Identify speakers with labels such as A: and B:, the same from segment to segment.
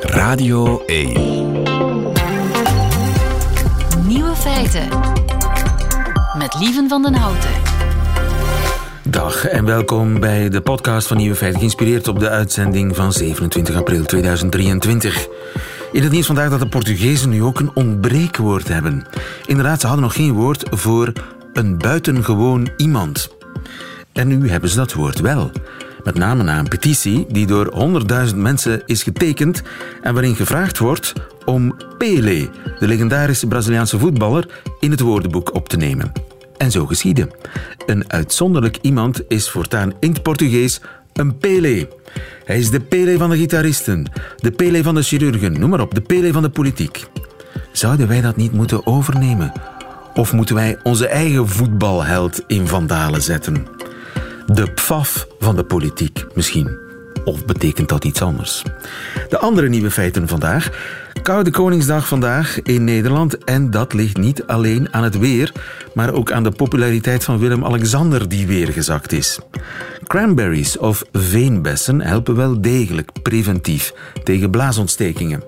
A: Radio 1.
B: Nieuwe feiten. Met Lieven van den Houten.
C: Dag en welkom bij de podcast van Nieuwe Feiten, geïnspireerd op de uitzending van 27 april 2023. In het nieuws vandaag dat de Portugezen nu ook een ontbreekwoord hebben. Inderdaad, ze hadden nog geen woord voor een buitengewoon iemand. En nu hebben ze dat woord wel. Met name na een petitie die door 100.000 mensen is getekend en waarin gevraagd wordt om Pelé, de legendarische Braziliaanse voetballer, in het woordenboek op te nemen. En zo geschiedde. Een uitzonderlijk iemand is voortaan in het Portugees een Pelé. Hij is de Pelé van de gitaristen, de Pelé van de chirurgen, noem maar op, de Pelé van de politiek. Zouden wij dat niet moeten overnemen? Of moeten wij onze eigen voetbalheld in vandalen zetten? De pfaf van de politiek misschien. Of betekent dat iets anders? De andere nieuwe feiten vandaag. Koude Koningsdag vandaag in Nederland. En dat ligt niet alleen aan het weer, maar ook aan de populariteit van Willem-Alexander die weer gezakt is. Cranberries of veenbessen helpen wel degelijk preventief tegen blaasontstekingen.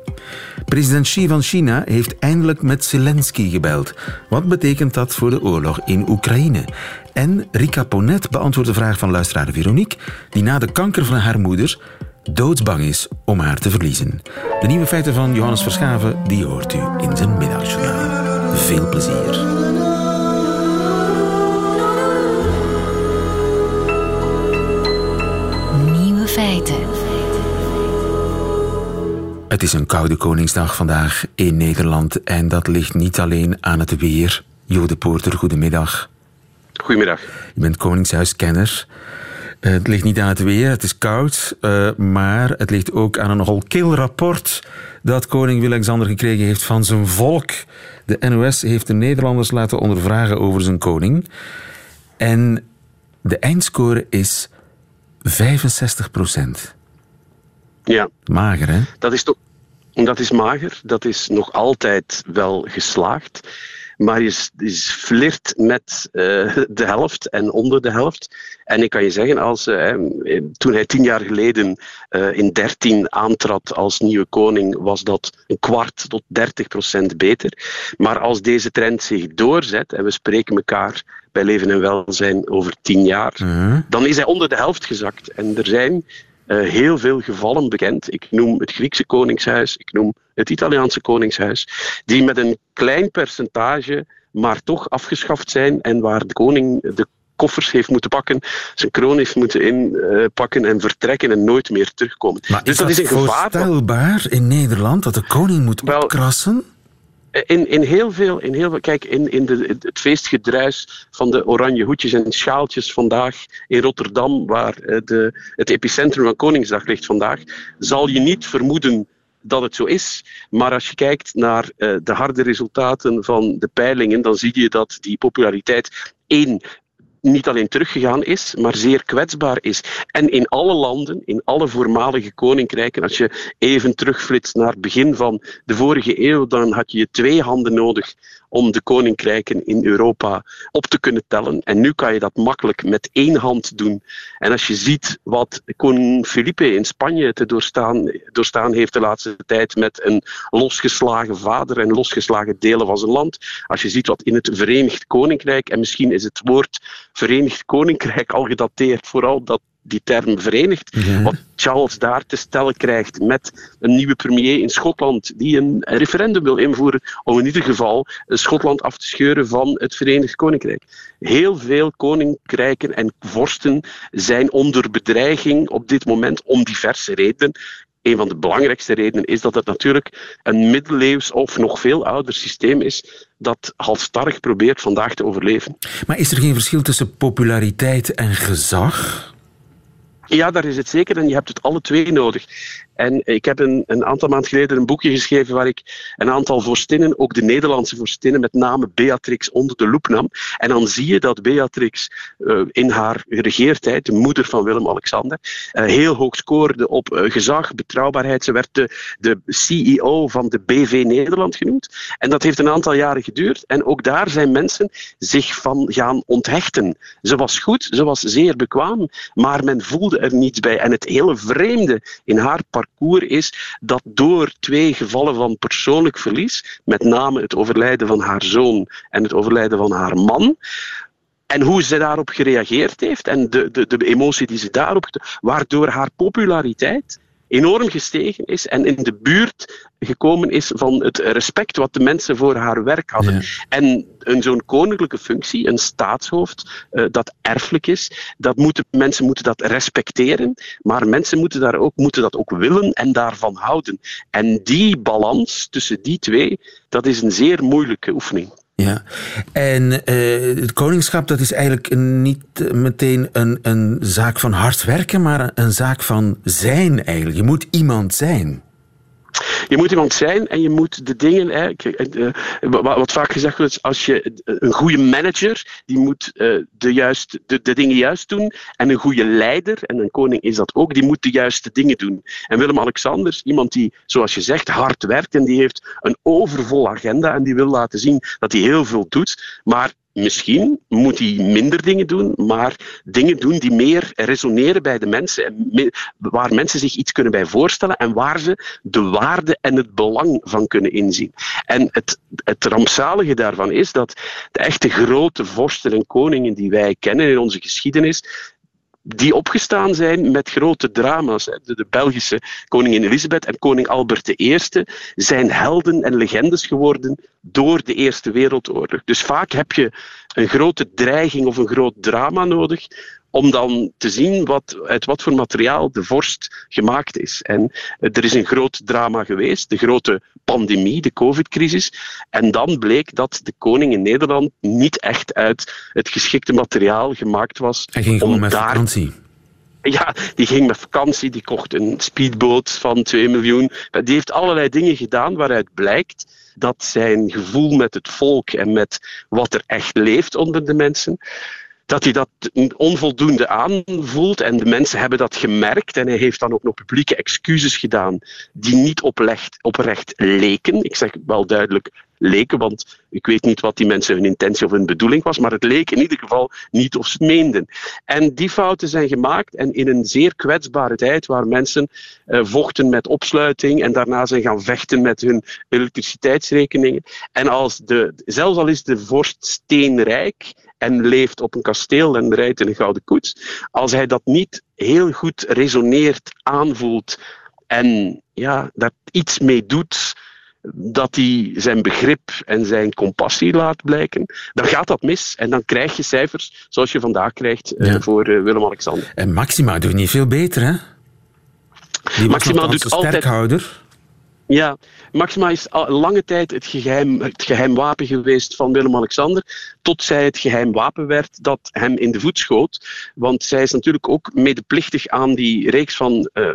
C: President Xi van China heeft eindelijk met Zelensky gebeld. Wat betekent dat voor de oorlog in Oekraïne? En Rika Ponet beantwoordt de vraag van luisteraar Veronique, die na de kanker van haar moeder doodsbang is om haar te verliezen. De nieuwe feiten van Johannes Verschaven, die hoort u in zijn middagjournaal. Veel plezier.
B: Nieuwe feiten.
C: Het is een koude Koningsdag vandaag in Nederland en dat ligt niet alleen aan het weer. Jode Poorter, goedemiddag.
D: Goedemiddag.
C: Je bent Koningshuiskenner. Eh, Het ligt niet aan het weer, het is koud, eh, maar het ligt ook aan een nogal kil rapport dat koning Willem-Alexander gekregen heeft van zijn volk. De NOS heeft de Nederlanders laten ondervragen over zijn koning. En de eindscore is 65 procent.
D: Ja,
C: Mager, hè?
D: dat is, toch, dat is mager. Dat is nog altijd wel geslaagd. Maar je, flirt met eh, de helft en onder de helft. En ik kan je zeggen, als, eh, toen hij tien jaar geleden eh, in 13 aantrad als nieuwe koning, was dat een kwart tot 30 procent beter. Maar als deze trend zich doorzet, en we spreken elkaar bij Leven en Welzijn over tien jaar,
C: Mhm.
D: dan is hij onder de helft gezakt. En er zijn heel veel gevallen bekend. Ik noem het Griekse koningshuis, ik noem het Italiaanse koningshuis, die met een klein percentage maar toch afgeschaft zijn en waar de koning de koffers heeft moeten pakken, zijn kroon heeft moeten inpakken en vertrekken en nooit meer terugkomen.
C: Maar
D: dus
C: is
D: dat,
C: dat,
D: is een gevaar.
C: voorstelbaar in Nederland dat de koning moet
D: Wel-
C: opkrassen?
D: In, in heel veel, in heel kijk, in, in de, het feestgedruis van de oranje hoedjes en schaaltjes vandaag in Rotterdam, waar eh, de, het epicentrum van Koningsdag ligt vandaag, zal je niet vermoeden dat het zo is. Maar als je kijkt naar eh, de harde resultaten van de peilingen, dan zie je dat die populariteit één niet alleen teruggegaan is, maar zeer kwetsbaar is. En in alle landen, in alle voormalige koninkrijken, als je even terugflitst naar het begin van de vorige eeuw, dan had je twee handen nodig om de koninkrijken in Europa op te kunnen tellen. En nu kan je dat makkelijk met één hand doen. En als je ziet wat koning Felipe in Spanje te doorstaan, doorstaan heeft de laatste tijd met een losgeslagen vader en losgeslagen delen van zijn land, als je ziet wat in het Verenigd Koninkrijk, en misschien is het woord Verenigd Koninkrijk al gedateerd, vooral dat die term verenigd,
C: Ja.
D: wat Charles daar te stellen krijgt met een nieuwe premier in Schotland die een referendum wil invoeren om in ieder geval Schotland af te scheuren van het Verenigd Koninkrijk. Heel veel koninkrijken en vorsten zijn onder bedreiging op dit moment om diverse redenen. Een van de belangrijkste redenen is dat het natuurlijk een middeleeuws of nog veel ouder systeem is dat halstarrig probeert vandaag te overleven.
C: Maar is er geen verschil tussen populariteit en gezag?
D: Ja, daar is het zeker. En je hebt het alle twee nodig. En ik heb een, een aantal maanden geleden een boekje geschreven waar ik een aantal vorstinnen, ook de Nederlandse vorstinnen, met name Beatrix, onder de loep nam. En dan zie je dat Beatrix eh, in haar regeertijd, de moeder van Willem-Alexander, eh, heel hoog scoorde op eh, gezag, betrouwbaarheid. Ze werd de, de CEO van de BV Nederland genoemd. En dat heeft een aantal jaren geduurd. En ook daar zijn mensen zich van gaan onthechten. Ze was goed, ze was zeer bekwaam, maar men voelde er niets bij. En het hele vreemde in haar parcours parcours is dat door twee gevallen van persoonlijk verlies, met name het overlijden van haar zoon en het overlijden van haar man, en hoe ze daarop gereageerd heeft en de, de, de emotie die ze daarop. waardoor haar populariteit enorm gestegen is en in de buurt gekomen is van het respect wat de mensen voor haar werk hadden. En een zo'n koninklijke functie, een staatshoofd, uh, dat erfelijk is, dat moeten, mensen moeten dat respecteren, maar mensen moeten, daar ook, moeten dat ook willen en daarvan houden. En die balans tussen die twee, dat is een zeer moeilijke oefening.
C: Ja, en uh, het koningschap dat is eigenlijk niet meteen een, een zaak van hard werken, maar een zaak van zijn eigenlijk. Je moet iemand zijn.
D: Je moet iemand zijn en je moet de dingen. Hè, eh, wat vaak gezegd wordt, als je een goede manager, die moet eh, de, juist, de, de dingen juist doen. En een goede leider, en een koning is dat ook, die moet de juiste dingen doen. En Willem-Alexander, iemand die, zoals je zegt, hard werkt en die heeft een overvol agenda en die wil laten zien dat hij heel veel doet. Maar Misschien moet hij minder dingen doen, maar dingen doen die meer resoneren bij de mensen, waar mensen zich iets kunnen bij voorstellen en waar ze de waarde en het belang van kunnen inzien. En het, het rampzalige daarvan is dat de echte grote vorsten en koningen die wij kennen in onze geschiedenis, die opgestaan zijn met grote drama's. De, Belgische koningin Elisabeth en koning Albert I zijn helden en legendes geworden door de Eerste Wereldoorlog. Dus vaak heb je een grote dreiging of een groot drama nodig om dan te zien wat, uit wat voor materiaal de vorst gemaakt is. En er is een groot drama geweest, de grote pandemie, de covid-crisis. En dan bleek dat de koning in Nederland niet echt uit het geschikte materiaal gemaakt was.
C: Hij ging gewoon met vakantie.
D: Ja, die ging met vakantie, die kocht een speedboot van 2 miljoen. Die heeft allerlei dingen gedaan waaruit blijkt dat zijn gevoel met het volk en met wat er echt leeft onder de mensen, dat hij dat onvoldoende aanvoelt. En de mensen hebben dat gemerkt. En hij heeft dan ook nog publieke excuses gedaan die niet oprecht, oprecht leken. Ik zeg wel duidelijk leken, want ik weet niet wat die mensen hun intentie of hun bedoeling was, maar het leek in ieder geval niet of ze meenden. En die fouten zijn gemaakt en in een zeer kwetsbare tijd waar mensen uh, vochten met opsluiting en daarna zijn gaan vechten met hun elektriciteitsrekeningen. En als de, zelfs al is de vorst steenrijk en leeft op een kasteel en rijdt in een gouden koets, als hij dat niet heel goed resoneert, aanvoelt en ja, daar iets mee doet, dat hij zijn begrip en zijn compassie laat blijken, dan gaat dat mis en dan krijg je cijfers zoals je vandaag krijgt uh, voor uh, Willem-Alexander.
C: En Maxima doet niet veel beter, hè? Die Maxima doet altijd.
D: Ja, Maxima is lange tijd het geheim, het geheim wapen geweest van Willem-Alexander, tot zij het geheim wapen werd dat hem in de voet schoot. Want zij is natuurlijk ook medeplichtig aan die reeks van uh,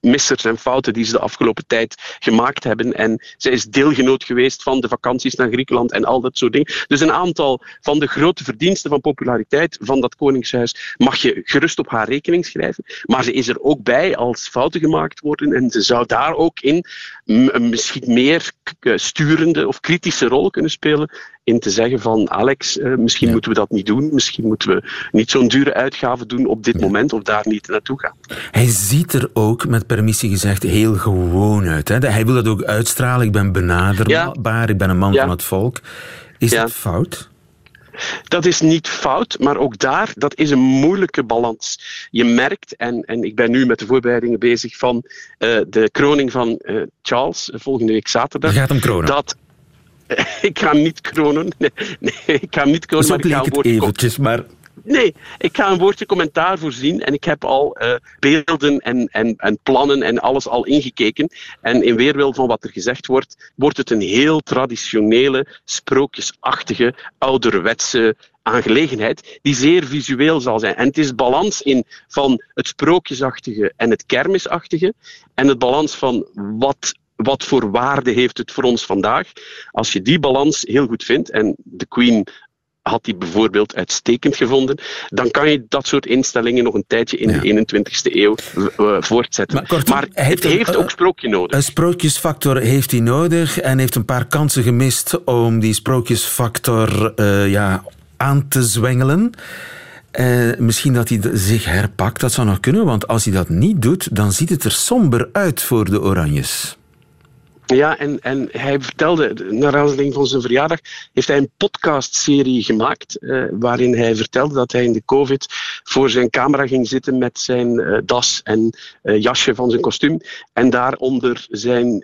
D: missers en fouten die ze de afgelopen tijd gemaakt hebben. En zij is deelgenoot geweest van de vakanties naar Griekenland en al dat soort dingen. Dus een aantal van de grote verdiensten van populariteit van dat koningshuis mag je gerust op haar rekening schrijven. Maar ze is er ook bij als fouten gemaakt worden en ze zou daar ook in een misschien meer sturende of kritische rol kunnen spelen in te zeggen van Alex, uh, misschien moeten we dat niet doen, misschien moeten we niet zo'n dure uitgave doen op dit moment of daar niet naartoe gaan.
C: Hij ziet er ook, met permissie gezegd, heel gewoon uit. Hè? Hij wil dat ook uitstralen, ik ben benaderbaar, ik ben een man van het volk. Is dat fout?
D: Dat is niet fout, maar ook daar, dat is een moeilijke balans. Je merkt, en, en ik ben nu met de voorbereidingen bezig van uh, de kroning van uh, Charles, volgende week zaterdag.
C: Je gaat hem kronen.
D: Dat, ik ga hem niet kronen. Nee, nee ik ga hem niet kronen.
C: Zo maar ik ga het eventjes, maar
D: Nee, ik ga een woordje commentaar voorzien en ik heb al uh, beelden en, en, en plannen en alles al ingekeken. En in weerwil van wat er gezegd wordt, wordt het een heel traditionele, sprookjesachtige, ouderwetse aangelegenheid die zeer visueel zal zijn. En het is balans in van het sprookjesachtige en het kermisachtige en het balans van wat wat voor waarde heeft het voor ons vandaag? Als je die balans heel goed vindt, en de Queen had die bijvoorbeeld uitstekend gevonden, dan kan je dat soort instellingen nog een tijdje in de 21ste eeuw uh, voortzetten. Maar, maar het heeft ook sprookje nodig.
C: Een sprookjesfactor heeft hij nodig en heeft een paar kansen gemist om die sprookjesfactor uh, ja, aan te zwengelen. Eh, misschien dat hij zich herpakt, dat zou nog kunnen, want als hij dat niet doet, dan ziet het er somber uit voor de Oranjes.
D: Ja, en, en hij vertelde, naar aanleiding van zijn verjaardag, heeft hij een podcastserie gemaakt uh, waarin hij vertelde dat hij in de COVID voor zijn camera ging zitten met zijn uh, das en uh, jasje van zijn kostuum en daaronder zijn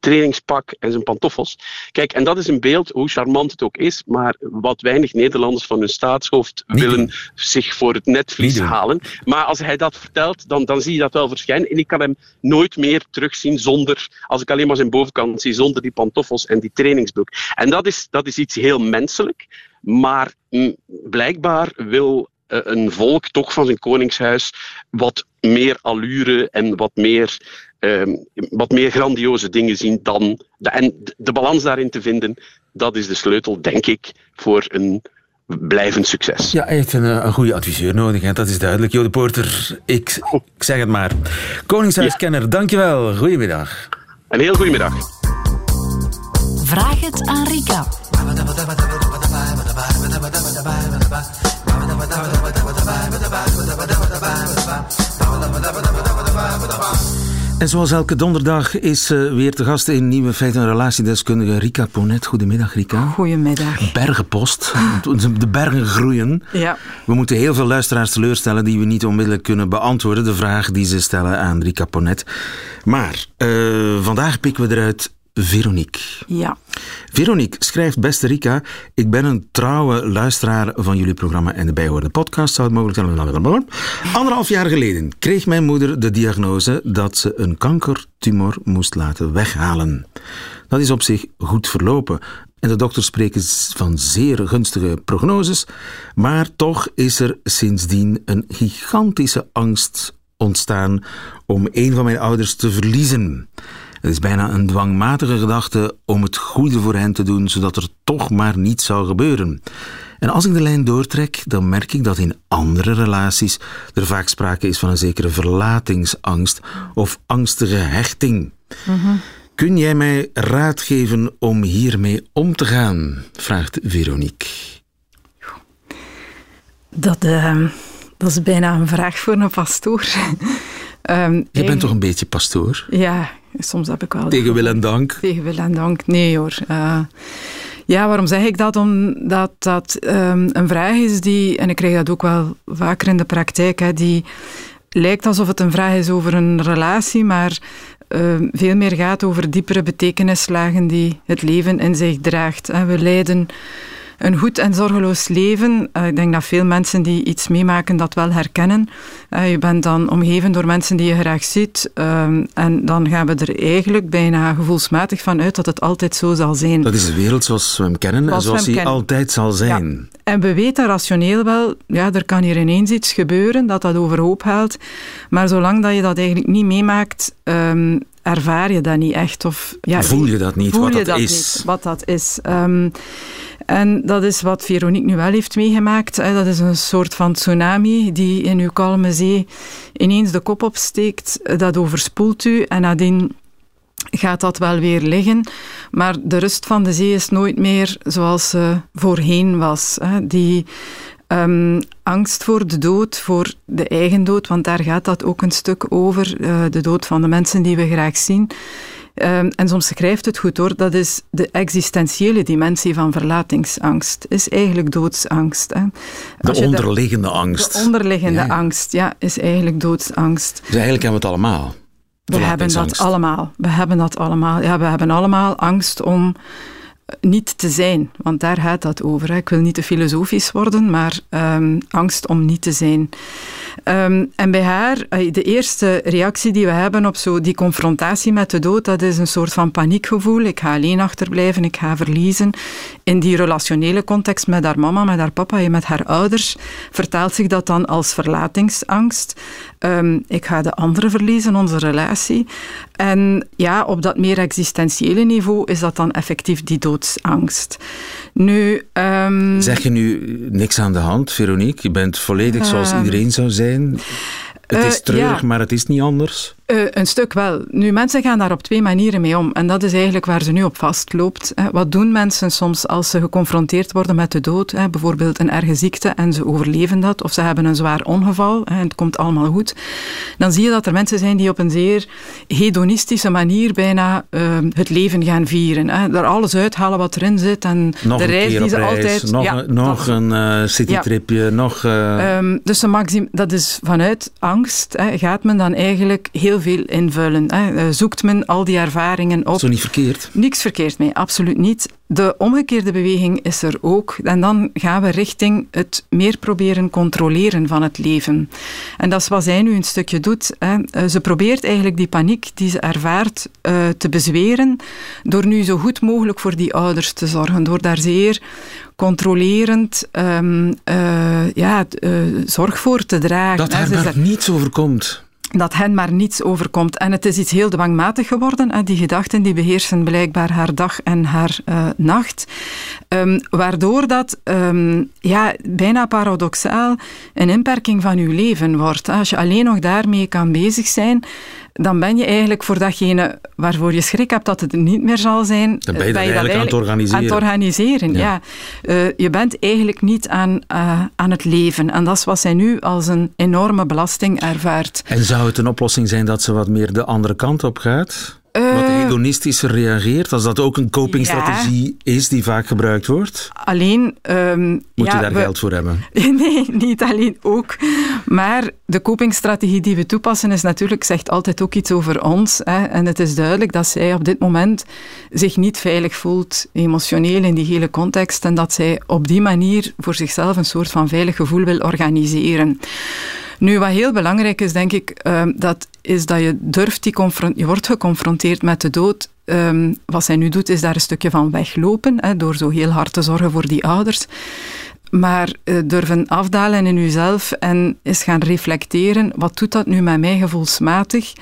D: trainingspak en zijn pantoffels. Kijk, en dat is een beeld, hoe charmant het ook is, maar wat weinig Nederlanders van hun staatshoofd
C: Niet
D: willen
C: doen.
D: zich voor het netvlies halen. Maar als hij dat vertelt, dan, dan zie je dat wel verschijnen. En ik kan hem nooit meer terugzien zonder, als ik alleen maar zijn bovenkant zie, zonder die pantoffels en die trainingsbroek. En dat is, dat is iets heel menselijk. Maar mm, blijkbaar wil eh, een volk toch van zijn koningshuis wat meer allure en wat meer, ehm, wat meer grandioze dingen zien dan. De, en de- balans daarin te vinden, dat is de sleutel, denk ik, voor een blijvend succes.
C: Ja, hij heeft een, eh, een goede adviseur nodig, hè. dat is duidelijk. Jo de Porter, ik, ik zeg het maar. Koningshuiskenner, dankjewel. Goedemiddag.
D: Een heel goede middag.
B: Vraag het aan Rika.
C: En zoals elke donderdag is weer te gast in Nieuwe Feiten en Relatiedeskundige Rika Ponet. Goedemiddag, Rika.
E: Goedemiddag.
C: Bergenpost. De bergen groeien.
E: Ja.
C: We moeten heel veel luisteraars teleurstellen die we niet onmiddellijk kunnen beantwoorden. De vraag die ze stellen aan Rika Ponet. Maar eh, vandaag pikken we eruit Veronique.
E: Ja.
C: Veronique schrijft, beste Rika, ik ben een trouwe luisteraar van jullie programma en de bijhorende podcast. Zou het mogelijk zijn? Anderhalf jaar geleden kreeg mijn moeder de diagnose dat ze een kankertumor moest laten weghalen. Dat is op zich goed verlopen. En de dokters spreken van zeer gunstige prognoses. Maar toch is er sindsdien een gigantische angst ontstaan om een van mijn ouders te verliezen. Het is bijna een dwangmatige gedachte om het goede voor hen te doen, zodat er toch maar niets zou gebeuren. En als ik de lijn doortrek, dan merk ik dat in andere relaties er vaak sprake is van een zekere verlatingsangst of angstige hechting. Kun jij mij raad geven om hiermee om te gaan? vraagt Veronique.
E: Dat, eh, dat is bijna een vraag voor een pastoor. Ehm,
C: Je bent toch een beetje pastoor?
E: Ja, soms heb ik wel...
C: Tegen wil en dank.
E: Tegen wil en dank. Nee hoor. Eh, ja, waarom zeg ik dat? Omdat dat ehm, een vraag is die, en ik krijg dat ook wel vaker in de praktijk, hè, die lijkt alsof het een vraag is over een relatie, maar ehm, veel meer gaat over diepere betekenislagen die het leven in zich draagt. hè. We leiden een goed en zorgeloos leven. Eh, ik denk dat veel mensen die iets meemaken dat wel herkennen. Eh, je bent dan omgeven door mensen die je graag ziet. ehm, en dan gaan we er eigenlijk bijna gevoelsmatig van uit dat het altijd zo zal zijn.
C: Dat is de wereld zoals we hem kennen en
E: Zoals
C: hij
E: kennen.
C: altijd zal zijn.
E: En we weten rationeel wel, ja, er kan hier ineens iets gebeuren dat dat overhoop haalt. Maar zolang dat je dat eigenlijk niet meemaakt, ehm, ervaar je dat niet echt. Of, ja,
C: Voel je dat niet,
E: voel
C: wat
E: je
C: dat
E: dat
C: is.
E: niet, wat dat is. En dat is wat Veronique nu wel heeft meegemaakt. Dat is een soort van tsunami die in uw kalme zee ineens de kop opsteekt. Dat overspoelt u en nadien gaat dat wel weer liggen. Maar de rust van de zee is nooit meer zoals ze voorheen was. Die ehm, angst voor de dood, voor de eigen dood, want daar gaat dat ook een stuk over. eh, de dood van de mensen die we graag zien. Ehm, en soms schrijft het goed hoor, dat is de existentiële dimensie van verlatingsangst. Is eigenlijk doodsangst. Hè.
C: De onderliggende angst.
E: De onderliggende
C: Ja.
E: angst, ja, is eigenlijk doodsangst.
C: Dus eigenlijk hebben we het allemaal.
E: We hebben dat allemaal. We hebben dat allemaal. Ja, we hebben allemaal angst om niet te zijn. Want daar gaat dat over. Hè. Ik wil niet te filosofisch worden, maar ehm, angst om niet te zijn. Ehm, en bij haar, eh, de eerste reactie die we hebben op zo die confrontatie met de dood, dat is een soort van paniekgevoel. Ik ga alleen achterblijven, ik ga verliezen. In die relationele context met haar mama, met haar papa en met haar ouders, vertaalt zich dat dan als verlatingsangst. Ehm, ik ga de anderen verliezen, onze relatie. En ja, op dat meer existentiële niveau is dat dan effectief die doodsangst. Nu, ehm,
C: Zeg je nu niks aan de hand, Veronique? Je bent volledig zoals iedereen zou zijn. Het is
E: eh,
C: treurig,
E: ja.
C: maar het is niet anders.
E: Uh, een stuk wel. Nu, mensen gaan daar op twee manieren mee om. En dat is eigenlijk waar ze nu op vastloopt. Wat doen mensen soms als ze geconfronteerd worden met de dood? Hè? Bijvoorbeeld een erge ziekte en ze overleven dat. Of ze hebben een zwaar ongeval hè, en het komt allemaal goed. Dan zie je dat er mensen zijn die op een zeer hedonistische manier bijna uh, het leven gaan vieren. Hè? Er alles uithalen wat erin zit. En
C: nog
E: de reis die ze
C: reis,
E: altijd...
C: Nog,
E: ja,
C: nog een uh, citytripje, nog... Uh...
E: Um, dus maxim, dat is vanuit angst hè, gaat men dan eigenlijk heel veel invullen. Hè. Eh, zoekt men al die ervaringen op.
C: Zo niet verkeerd?
E: Niks verkeerd mee, absoluut niet. De omgekeerde beweging is er ook. En dan gaan we richting het meer proberen controleren van het leven. En dat is wat zij nu een stukje doet. Hè. Eh, ze probeert eigenlijk die paniek die ze ervaart uh, te bezweren door nu zo goed mogelijk voor die ouders te zorgen. Door daar zeer controlerend um, uh, ja, zorg voor te dragen.
C: Dat haar daar niets overkomt
E: dat hen maar niets overkomt. En het is iets heel dwangmatig geworden. Hè. Die gedachten die beheersen blijkbaar haar dag en haar uh, nacht. Um, waardoor dat um, ja, bijna paradoxaal een inperking van uw leven wordt. Als je alleen nog daarmee kan bezig zijn, dan ben je eigenlijk voor datgene waarvoor je schrik hebt dat het niet meer zal zijn,
C: dan ben je, ben je dat eigenlijk aan het organiseren.
E: Aan het organiseren ja. ja. Uh, je bent eigenlijk niet aan, uh, aan het leven. En dat is wat zij nu als een enorme belasting ervaart.
C: En zou het een oplossing zijn dat ze wat meer de andere kant op gaat? Wat
E: Eh,
C: hedonistischer reageert, als dat ook een copingstrategie ja. is die vaak gebruikt wordt?
E: Alleen... Um,
C: Moet
E: ja,
C: je daar
E: we,
C: geld voor hebben?
E: Nee, niet alleen ook. Maar de copingstrategie die we toepassen is natuurlijk, zegt altijd ook iets over ons. Hè. En het is duidelijk dat zij op dit moment zich niet veilig voelt, emotioneel in die hele context. En dat zij op die manier voor zichzelf een soort van veilig gevoel wil organiseren. Nu, wat heel belangrijk is, denk ik, um, dat is dat je durft die je wordt geconfronteerd met de dood. Um, wat zij nu doet, is daar een stukje van weglopen, hè, door zo heel hard te zorgen voor die ouders. Maar uh, durven afdalen in uzelf en eens gaan reflecteren, wat doet dat nu met mij gevoelsmatig?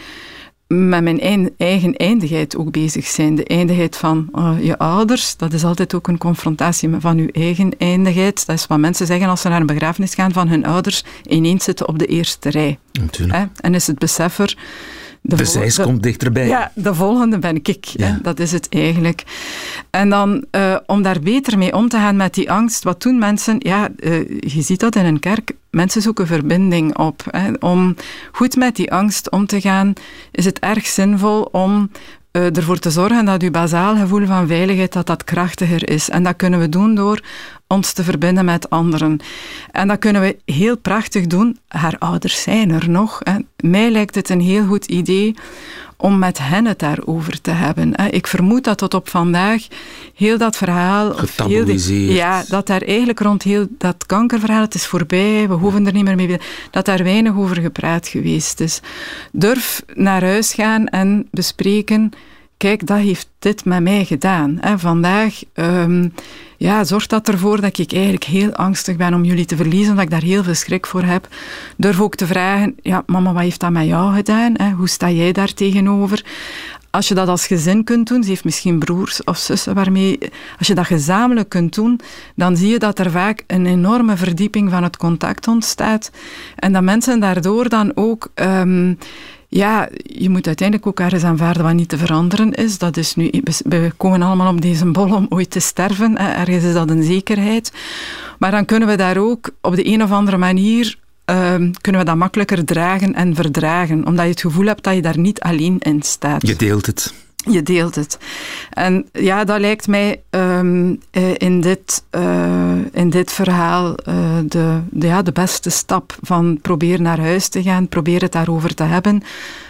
E: Met mijn eigen eindigheid ook bezig zijn. De eindigheid van uh, je ouders, dat is altijd ook een confrontatie van je eigen eindigheid. Dat is wat mensen zeggen als ze naar een begrafenis gaan van hun ouders, ineens zitten op de eerste rij.
C: Natuurlijk.
E: Hè? En is het besef er...
C: De, zijs komt dichterbij.
E: Ja, de volgende ben ik. Ja. Hè? Dat is het eigenlijk. En dan, uh, om daar beter mee om te gaan met die angst, wat doen mensen? Ja, uh, je ziet dat in een kerk. Mensen zoeken verbinding op. Hè. Om goed met die angst om te gaan, is het erg zinvol om uh, ervoor te zorgen dat uw bazaal gevoel van veiligheid dat dat krachtiger is. En dat kunnen we doen door ons te verbinden met anderen. En dat kunnen we heel prachtig doen. Haar ouders zijn er nog. Hè. Mij lijkt het een heel goed idee om met hen het daarover te hebben. Ik vermoed dat tot op vandaag heel dat verhaal...
C: Heel
E: die, ja, dat daar eigenlijk rond heel dat kankerverhaal, het is voorbij, we hoeven er niet meer mee... Dat daar weinig over gepraat geweest is. Durf naar huis gaan en bespreken... Kijk, dat heeft dit met mij gedaan. Vandaag... Um, ja, zorgt dat ervoor dat ik eigenlijk heel angstig ben om jullie te verliezen, dat ik daar heel veel schrik voor heb. Durf ook te vragen, ja, mama, wat heeft dat met jou gedaan? Hè? Hoe sta jij daar tegenover? Als je dat als gezin kunt doen, ze heeft misschien broers of zussen waarmee, als je dat gezamenlijk kunt doen, dan zie je dat er vaak een enorme verdieping van het contact ontstaat. En dat mensen daardoor dan ook um, ja, je moet uiteindelijk ook ergens aanvaarden wat niet te veranderen is. Dat is nu, we komen allemaal op deze bol om ooit te sterven. Ergens is dat een zekerheid. Maar dan kunnen we daar ook op de een of andere manier uh, kunnen we dat makkelijker dragen en verdragen. Omdat je het gevoel hebt dat je daar niet alleen in staat.
C: Je deelt het.
E: Je deelt het. En ja, dat lijkt mij um, in, dit, uh, in dit verhaal uh, de, de, ja, de beste stap van probeer naar huis te gaan, probeer het daarover te hebben.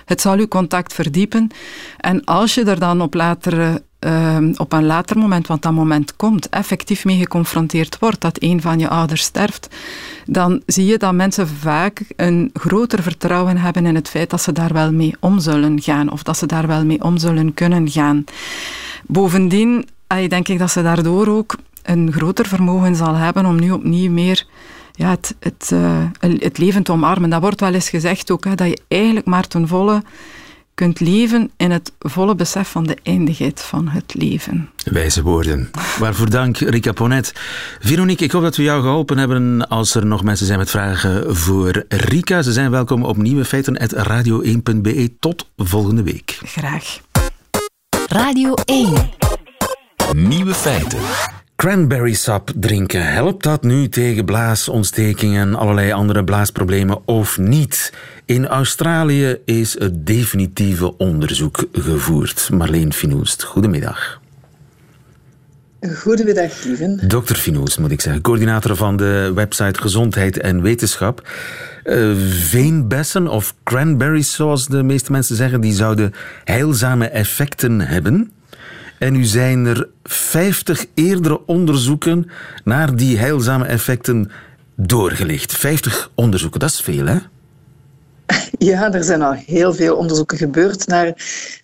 E: Het zal uw contact verdiepen. En als je er dan op latere uh, op een later moment, want dat moment komt, effectief mee geconfronteerd wordt dat een van je ouders sterft, dan zie je dat mensen vaak een groter vertrouwen hebben in het feit dat ze daar wel mee om zullen gaan of dat ze daar wel mee om zullen kunnen gaan. Bovendien denk ik dat ze daardoor ook een groter vermogen zal hebben om nu opnieuw meer ja, het, het, uh, het leven te omarmen. Dat wordt wel eens gezegd ook, hè, dat je eigenlijk maar ten volle kunt leven in het volle besef van de eindigheid van het leven.
C: Wijze woorden. Waarvoor dank, Rika Ponet. Veronique, ik hoop dat we jou geholpen hebben als er nog mensen zijn met vragen voor Rika. Ze zijn welkom op nieuwe feiten radio1.be. Tot volgende week.
E: Graag.
B: Radio 1.
A: Nieuwe feiten.
C: Cranberry sap drinken, helpt dat nu tegen blaasontstekingen en allerlei andere blaasproblemen of niet? In Australië is het definitieve onderzoek gevoerd. Marleen Finoest, goedemiddag.
F: Goedemiddag, lieven.
C: Dokter Finoest, moet ik zeggen, coördinator van de website Gezondheid en Wetenschap. Uh, veenbessen of cranberries, zoals de meeste mensen zeggen, die zouden heilzame effecten hebben. En nu zijn er 50 eerdere onderzoeken naar die heilzame effecten doorgelicht. 50 onderzoeken, dat is veel, hè?
F: Ja, er zijn al heel veel onderzoeken gebeurd naar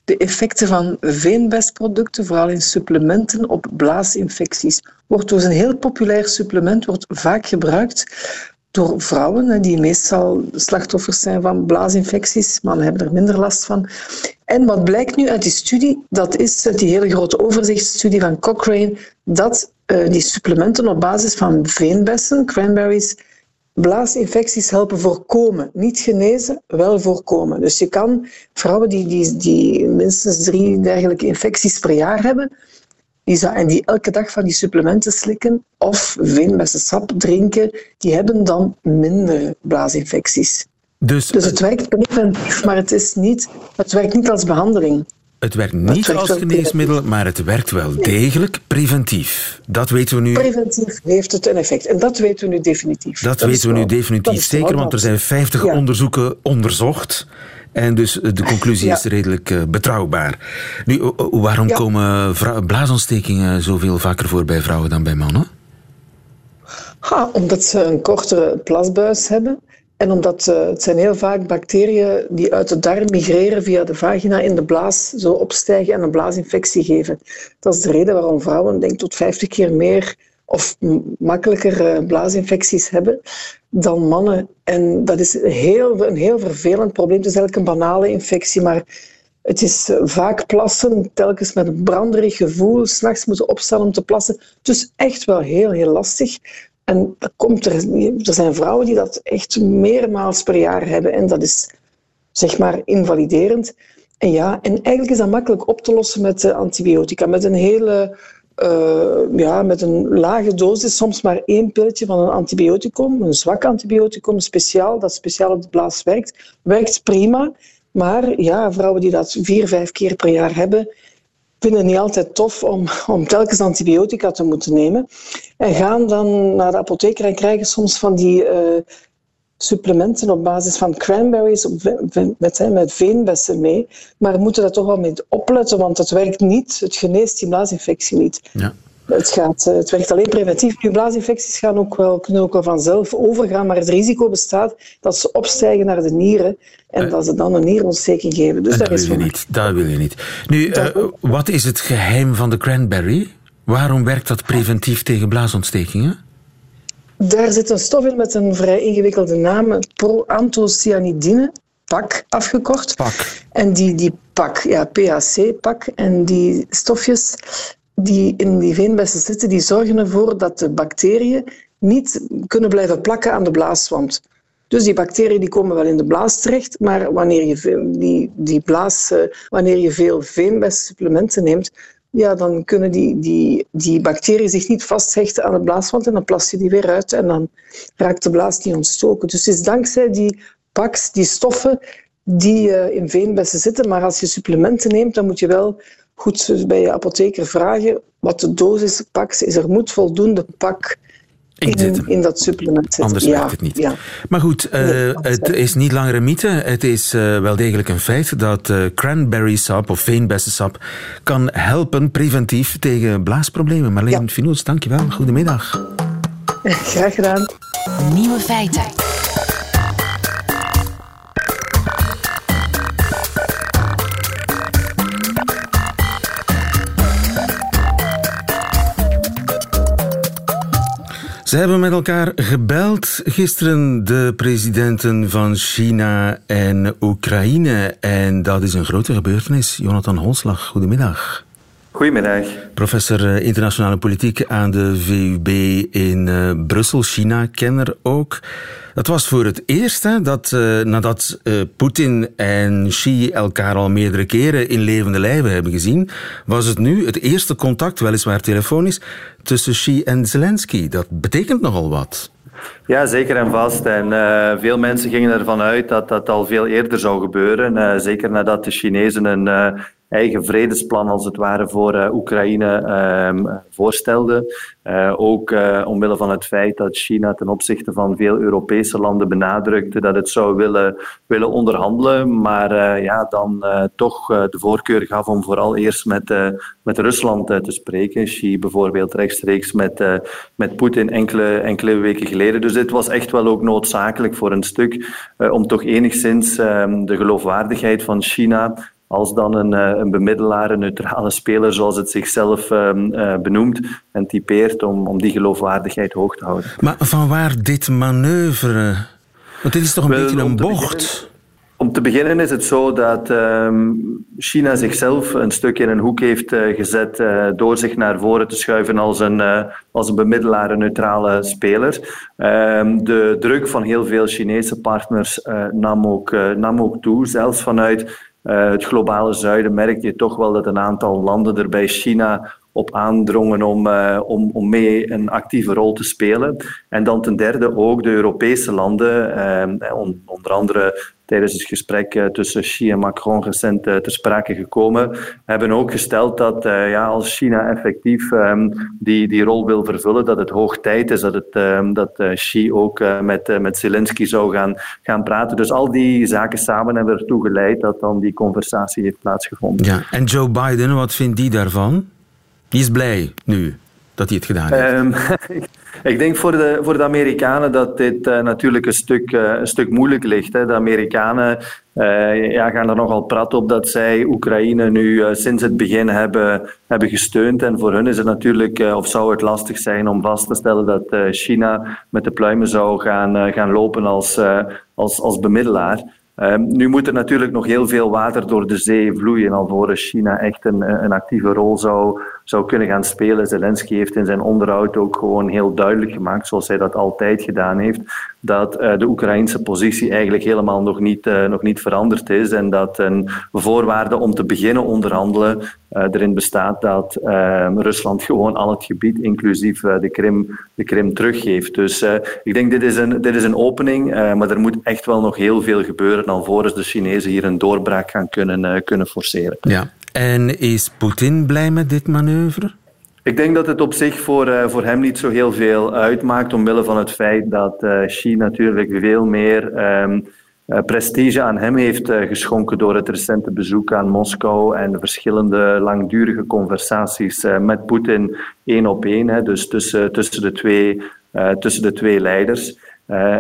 F: de effecten van veenbestproducten, vooral in supplementen, op blaasinfecties. Wordt dus een heel populair supplement, wordt vaak gebruikt door vrouwen, die meestal slachtoffers zijn van blaasinfecties. Mannen hebben er minder last van. En wat blijkt nu uit die studie, dat is die hele grote overzichtsstudie van Cochrane, dat uh, die supplementen op basis van veenbessen, cranberries, blaasinfecties helpen voorkomen. Niet genezen, wel voorkomen. Dus je kan vrouwen die, die, die minstens drie dergelijke infecties per jaar hebben, die, en die elke dag van die supplementen slikken of veenbessensap drinken, die hebben dan minder blaasinfecties.
C: Dus,
F: dus het werkt preventief, maar het, is niet, het werkt niet als behandeling.
C: Het werkt niet het als geneesmiddel, maar het werkt wel degelijk preventief. Dat weten we nu.
F: Preventief heeft het een effect. En dat weten we nu definitief.
C: Dat, weten we nu definitief zeker, want er zijn 50 onderzoeken onderzocht. En dus de conclusie is redelijk uh, betrouwbaar. Nu, waarom komen blaasontstekingen zoveel vaker voor bij vrouwen dan bij mannen?
F: Ha, omdat ze een kortere plasbuis hebben. En omdat uh, het zijn heel vaak bacteriën die uit de darm migreren via de vagina in de blaas zo opstijgen en een blaasinfectie geven. Dat is de reden waarom vrouwen denk tot 50 keer meer of makkelijker uh, blaasinfecties hebben dan mannen. En dat is heel, een heel vervelend probleem. Het is eigenlijk een banale infectie, maar het is eh, vaak plassen, telkens met een branderig gevoel, s'nachts moeten opstaan om te plassen. Dus echt wel heel, heel lastig. En dat komt er, er zijn vrouwen die dat echt meermaals per jaar hebben. En dat is zeg maar invaliderend. En ja, en eigenlijk is dat makkelijk op te lossen met antibiotica. Met een hele uh, ja, met een lage dosis, soms maar één pilletje van een antibioticum, een zwak antibioticum, speciaal, dat speciaal op de blaas werkt, werkt prima. Maar ja, vrouwen die dat vier, vijf keer per jaar hebben, vinden het niet altijd tof om, om telkens antibiotica te moeten nemen. En gaan dan naar de apotheker en krijgen soms van die uh, supplementen op basis van cranberries met, met veenbessen mee. Maar we moeten daar toch wel mee opletten, want het werkt niet. Het geneest die blaasinfectie niet. Ja. Het, gaat, eh, het werkt alleen preventief. Nu, blaasinfecties gaan ook wel, kunnen ook wel vanzelf overgaan, maar het risico bestaat dat ze opstijgen naar de nieren en eh. dat ze dan een nierontsteking geven. Dus dat,
C: wil je niet. Dat wil je niet. Nu, uh, wat is het geheim van de cranberry? Waarom werkt dat preventief tegen blaasontstekingen?
F: Daar zit een stof in met een vrij ingewikkelde naam, proanthocyanidine, PAC afgekort.
C: PAC.
F: En die, die PAC, ja, PAC, PAC. En die stofjes die in die veenbessen zitten, die zorgen ervoor dat de bacteriën niet kunnen blijven plakken aan de blaaswand. Dus die bacteriën die komen wel in de blaas terecht, maar wanneer je veel, die, die blaas, uh, wanneer je veel neemt, ja, dan kunnen die, die, die bacteriën zich niet vasthechten aan de blaaswand en dan plas je die weer uit en dan raakt de blaas niet ontstoken. Dus het is dankzij die paks, die stoffen, die uh, in veenbessen zitten. Maar als je supplementen neemt, dan moet je wel goed bij je apotheker vragen wat de dosis paks is. Er moet voldoende pak in, in, dat supplement zitten.
C: Anders ja, werkt het niet. Ja. Maar goed, uh, het is niet langer een mythe. Het is uh, wel degelijk een feit dat uh, cranberry sap of veenbessensap kan helpen preventief tegen blaasproblemen. Marleen ja. Dankjewel. Goedemiddag.
F: Graag gedaan.
B: Nieuwe feiten.
C: Ze hebben met elkaar gebeld gisteren, de presidenten van China en Oekraïne. En dat is een grote gebeurtenis. Jonathan Holslag, goedemiddag.
G: Goedemiddag.
C: Professor eh, internationale politiek aan de VUB in uh, Brussel, China-kenner ook. Dat was voor het eerst hè, dat uh, nadat uh, Poetin en Xi elkaar al meerdere keren in levende lijven hebben gezien, was het nu het eerste contact, weliswaar telefonisch, tussen Xi en Zelensky. Dat betekent nogal wat.
G: Ja, zeker en vast. En uh, veel mensen gingen ervan uit dat dat al veel eerder zou gebeuren. Uh, zeker nadat de Chinezen een uh, eigen vredesplan, als het ware, voor uh, Oekraïne uh, voorstelde. Uh, ook omwille van het feit dat China ten opzichte van veel Europese landen benadrukte dat het zou willen, willen onderhandelen, maar ja, dan toch de voorkeur gaf om vooral eerst met, met Rusland te spreken. Xi bijvoorbeeld rechtstreeks met, met Poetin enkele, enkele weken geleden. Dus dit was echt wel ook noodzakelijk voor een stuk om toch enigszins ehm, de geloofwaardigheid van China als dan een, eh, een bemiddelaar, een neutrale speler, zoals het zichzelf uh, benoemt en typeert, om, om die geloofwaardigheid hoog te houden.
C: Maar van waar dit manoeuvre? Want dit is toch een Wel, beetje een bocht?
G: Om te beginnen is het zo dat um, China zichzelf een stuk in een hoek heeft uh, gezet uh, door zich naar voren te schuiven als een, uh, als een bemiddelaar, een neutrale speler. Um, de druk van heel veel Chinese partners nam, ook, nam ook toe, zelfs vanuit het globale zuiden merk je toch wel dat een aantal landen er bij China op aandrongen om, uh, om, om mee een actieve rol te spelen. En dan ten derde ook de Europese landen, uh, onder andere tijdens het gesprek uh, tussen Xi en Macron recent ter sprake gekomen, hebben ook gesteld dat ja, als China effectief um, die, die rol wil vervullen, dat het hoog tijd is dat, het, um, dat Xi ook met, met Zelensky zou gaan, gaan praten. Dus al die zaken samen hebben ertoe geleid dat dan die conversatie heeft plaatsgevonden.
C: Ja, en Joe Biden, wat vindt die daarvan? Die is blij nu dat hij het gedaan heeft. Um,
G: ik denk voor de, voor de Amerikanen dat dit uh, natuurlijk een stuk, uh, een stuk moeilijk ligt. Hè. De Amerikanen uh, ja, gaan er nogal prat op dat zij Oekraïne nu sinds het begin hebben, hebben gesteund. En voor hun is het natuurlijk, of zou het lastig zijn om vast te stellen dat China met de pluimen zou gaan, gaan lopen als, als, als bemiddelaar. Um, nu moet er natuurlijk nog heel veel water door de zee vloeien alvorens China echt een, een actieve rol zou, zou kunnen gaan spelen. Zelensky heeft in zijn onderhoud ook gewoon heel duidelijk gemaakt, zoals hij dat altijd gedaan heeft, dat uh, de Oekraïnse positie eigenlijk helemaal nog niet, uh, nog niet veranderd is en dat een voorwaarde om te beginnen onderhandelen uh, erin bestaat dat ehm, Rusland gewoon al het gebied, inclusief de, Krim, de Krim, teruggeeft. Dus ik denk dit is een, dit is een opening, maar er moet echt wel nog heel veel gebeuren alvorens de Chinezen hier een doorbraak gaan kunnen, kunnen forceren.
C: Ja, en is Poetin blij met dit manoeuvre?
G: Ik denk dat het op zich voor, uh, voor hem niet zo heel veel uitmaakt, omwille van het feit dat uh, Xi natuurlijk veel meer um, uh, prestige aan hem heeft geschonken door het recente bezoek aan Moskou en de verschillende langdurige conversaties met Poetin één op één, dus tussen, tussen, de twee, tussen de twee leiders.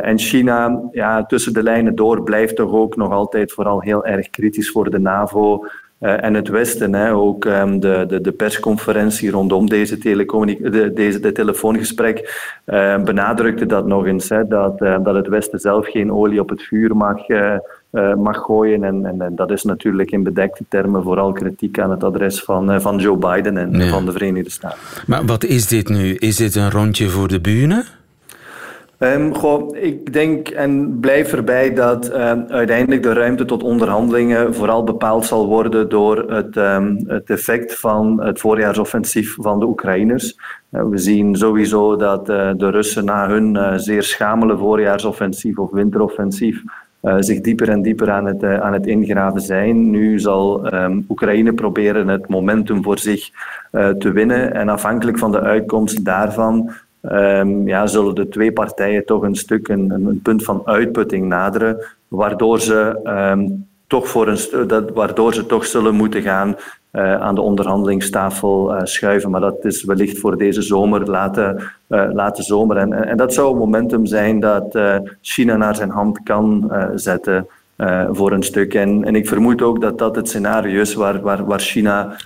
G: en China, ja, tussen de lijnen door, blijft toch ook nog altijd vooral heel erg kritisch voor de NAVO. Uh, en het Westen, hè, ook um, de, de, de, persconferentie rondom deze, de, deze de telefoongesprek, uh, benadrukte dat nog eens. Hè, dat, uh, dat het Westen zelf geen olie op het vuur mag, mag gooien. En, en, en, dat is natuurlijk in bedekte termen vooral kritiek aan het adres van, van Joe Biden en ja. van de Verenigde Staten.
C: Maar wat is dit nu? Is dit een rondje voor de bühne?
G: Um, ik denk en blijf erbij dat uh, uiteindelijk de ruimte tot onderhandelingen vooral bepaald zal worden door het, um, het effect van het voorjaarsoffensief van de Oekraïners. Uh, we zien sowieso dat uh, de Russen na hun uh, zeer schamele voorjaarsoffensief of winteroffensief zich dieper en dieper aan het, aan het ingraven zijn. Nu zal Oekraïne proberen het momentum voor zich te winnen en afhankelijk van de uitkomst daarvan um, ja, zullen de twee partijen toch een stuk een, een punt van uitputting naderen, waardoor ze um, toch voor een dat, waardoor ze toch zullen moeten gaan uh, aan de onderhandelingstafel uh, schuiven. Maar dat is wellicht voor deze zomer, late, uh, late zomer. En, en dat zou een momentum zijn dat China naar zijn hand kan zetten voor een stuk. En, en ik vermoed ook dat dat het scenario is waar, waar, waar China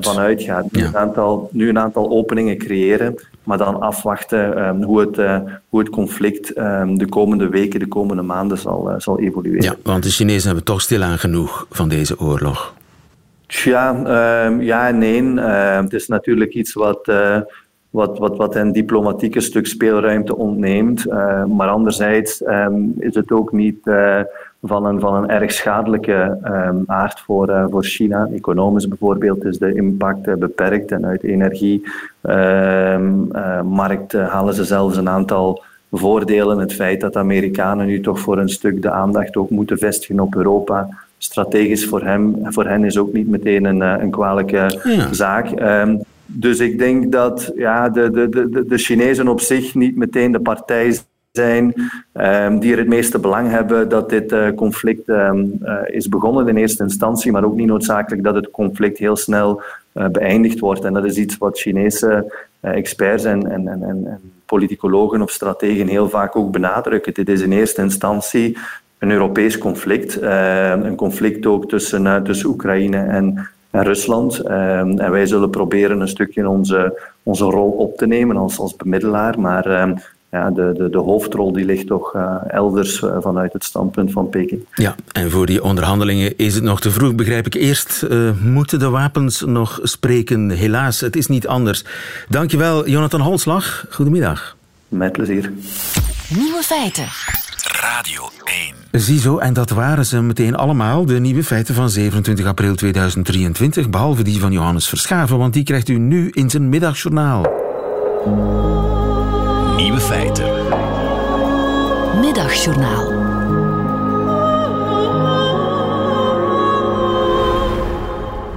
G: van uitgaat. Nu, een aantal, nu een aantal openingen creëren, maar dan afwachten ehm, hoe, het, hoe het conflict ehm, de komende weken, de komende maanden zal, zal evolueren.
C: Ja, want de Chinezen hebben toch stilaan genoeg van deze oorlog.
G: Tja, uh, ja en nee. het is natuurlijk iets wat, wat, wat, wat een diplomatieke stuk speelruimte ontneemt. Uh, maar anderzijds um, is het ook niet uh, van, een, van een erg schadelijke um, aard voor, uh, voor China. Economisch bijvoorbeeld is de impact beperkt en uit energiemarkt ehm, halen ze zelfs een aantal voordelen. Het feit dat de Amerikanen nu toch voor een stuk de aandacht ook moeten vestigen op Europa strategisch voor, hem, voor hen is ook niet meteen een, een kwalijke ja. zaak. Um, dus ik denk dat ja, de, de, de, de Chinezen op zich niet meteen de partij zijn um, die er het meeste belang hebben dat dit uh, conflict um, uh, is begonnen in eerste instantie, maar ook niet noodzakelijk dat het conflict heel snel uh, beëindigd wordt. En dat is iets wat Chinese experts en, en, en, en politicologen of strategen heel vaak ook benadrukken. Dit is in eerste instantie een Europees conflict, een conflict ook tussen, tussen Oekraïne en en Rusland. Ehm, en wij zullen proberen een stukje onze, onze rol op te nemen als, als bemiddelaar. Maar ehm, ja, de, de, de hoofdrol die ligt toch uh, elders uh, vanuit het standpunt van Peking.
C: Ja, en voor die onderhandelingen is het nog te vroeg, begrijp ik. Eerst uh, moeten de wapens nog spreken. Helaas, het is niet anders. Dankjewel, Jonathan Holslag. Goedemiddag.
G: Met plezier.
B: Nieuwe feiten.
A: Radio 1.
C: Ziezo, en dat waren ze meteen allemaal, de nieuwe feiten van 27 april 2023, behalve die van Johannes Verschaven, want die krijgt u nu in zijn middagjournaal.
A: Feiten.
B: Middagjournaal.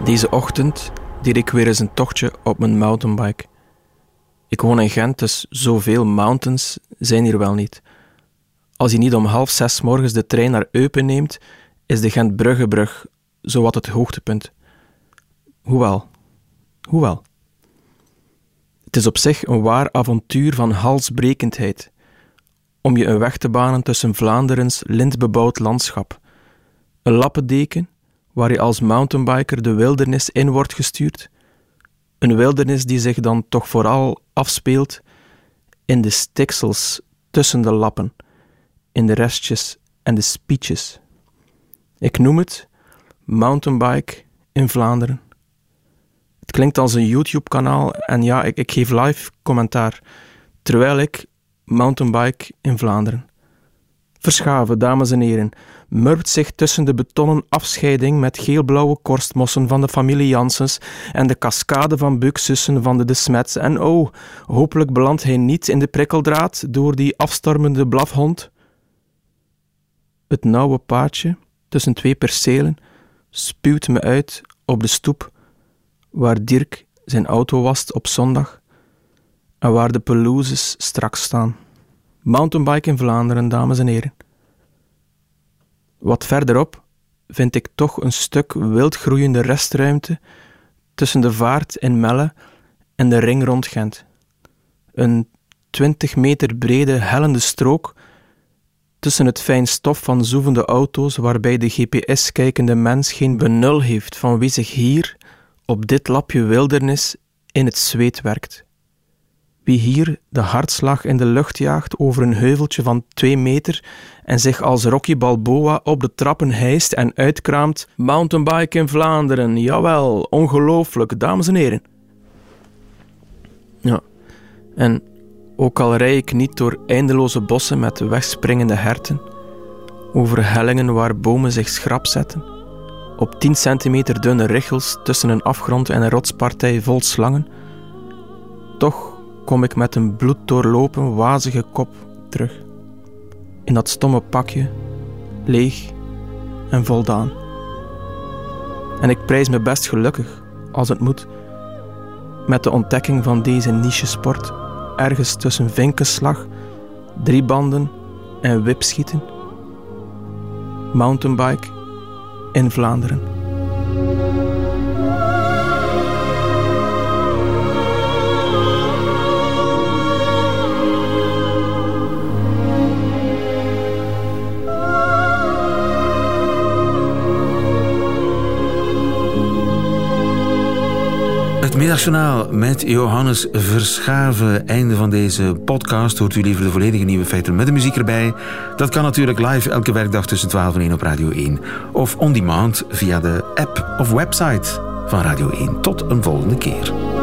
H: Deze ochtend deed ik weer eens een tochtje op mijn mountainbike. Ik woon in Gent, dus zoveel mountains zijn hier wel niet. Als je niet om half zes morgens de trein naar Eupen neemt, is de Gent-Bruggebrug zowat het hoogtepunt. Hoewel, hoewel. Het is op zich een waar avontuur van halsbrekendheid, om je een weg te banen tussen Vlaanderens lintbebouwd landschap. Een lappendeken waar je als mountainbiker de wildernis in wordt gestuurd. Een wildernis die zich dan toch vooral afspeelt in de stiksels tussen de lappen in de restjes en de speeches. Ik noem het Mountainbike in Vlaanderen. Klinkt als een YouTube-kanaal en ja, ik, ik geef live commentaar terwijl ik Mountainbike in Vlaanderen. Verschaven, dames en heren, murpt zich tussen de betonnen afscheiding met geelblauwe korstmossen van de familie Janssens en de cascade van buksussen van de De Smets. En oh, hopelijk belandt hij niet in de prikkeldraad door die afstormende blafhond. Het nauwe paadje tussen twee percelen spuwt me uit op de stoep waar Dirk zijn auto wast op zondag en waar de pelouses straks staan. Mountainbike in Vlaanderen, dames en heren. Wat verderop vind ik toch een stuk wildgroeiende restruimte tussen de vaart in Melle en de ring rond Gent. Een 20 meter brede hellende strook tussen het fijn stof van zoevende auto's waarbij de GPS-kijkende mens geen benul heeft van wie zich hier, op dit lapje wildernis, in het zweet werkt. Wie hier de hartslag in de lucht jaagt over een heuveltje van twee meter en zich als Rocky Balboa op de trappen hijst en uitkraamt: Mountainbike in Vlaanderen, jawel, ongelooflijk, dames en heren. Ja, en ook al rij ik niet door eindeloze bossen met wegspringende herten, over hellingen waar bomen zich schrap zetten, op 10 centimeter dunne richels tussen een afgrond en een rotspartij vol slangen, toch kom ik met een bloeddoorlopen, wazige kop terug. In dat stomme pakje, leeg en voldaan. En ik prijs me best gelukkig, als het moet, met de ontdekking van deze niche sport ergens tussen vinkenslag, driebanden en wipschieten. Mountainbike in Vlaanderen.
C: Middagjournaal met Johannes Verschaven. Einde van deze podcast. Hoort u liever de volledige nieuwe feiten met de muziek erbij? Dat kan natuurlijk live elke werkdag tussen 12 en 1 op Radio 1. Of on demand via de app of website van Radio 1. Tot een volgende keer.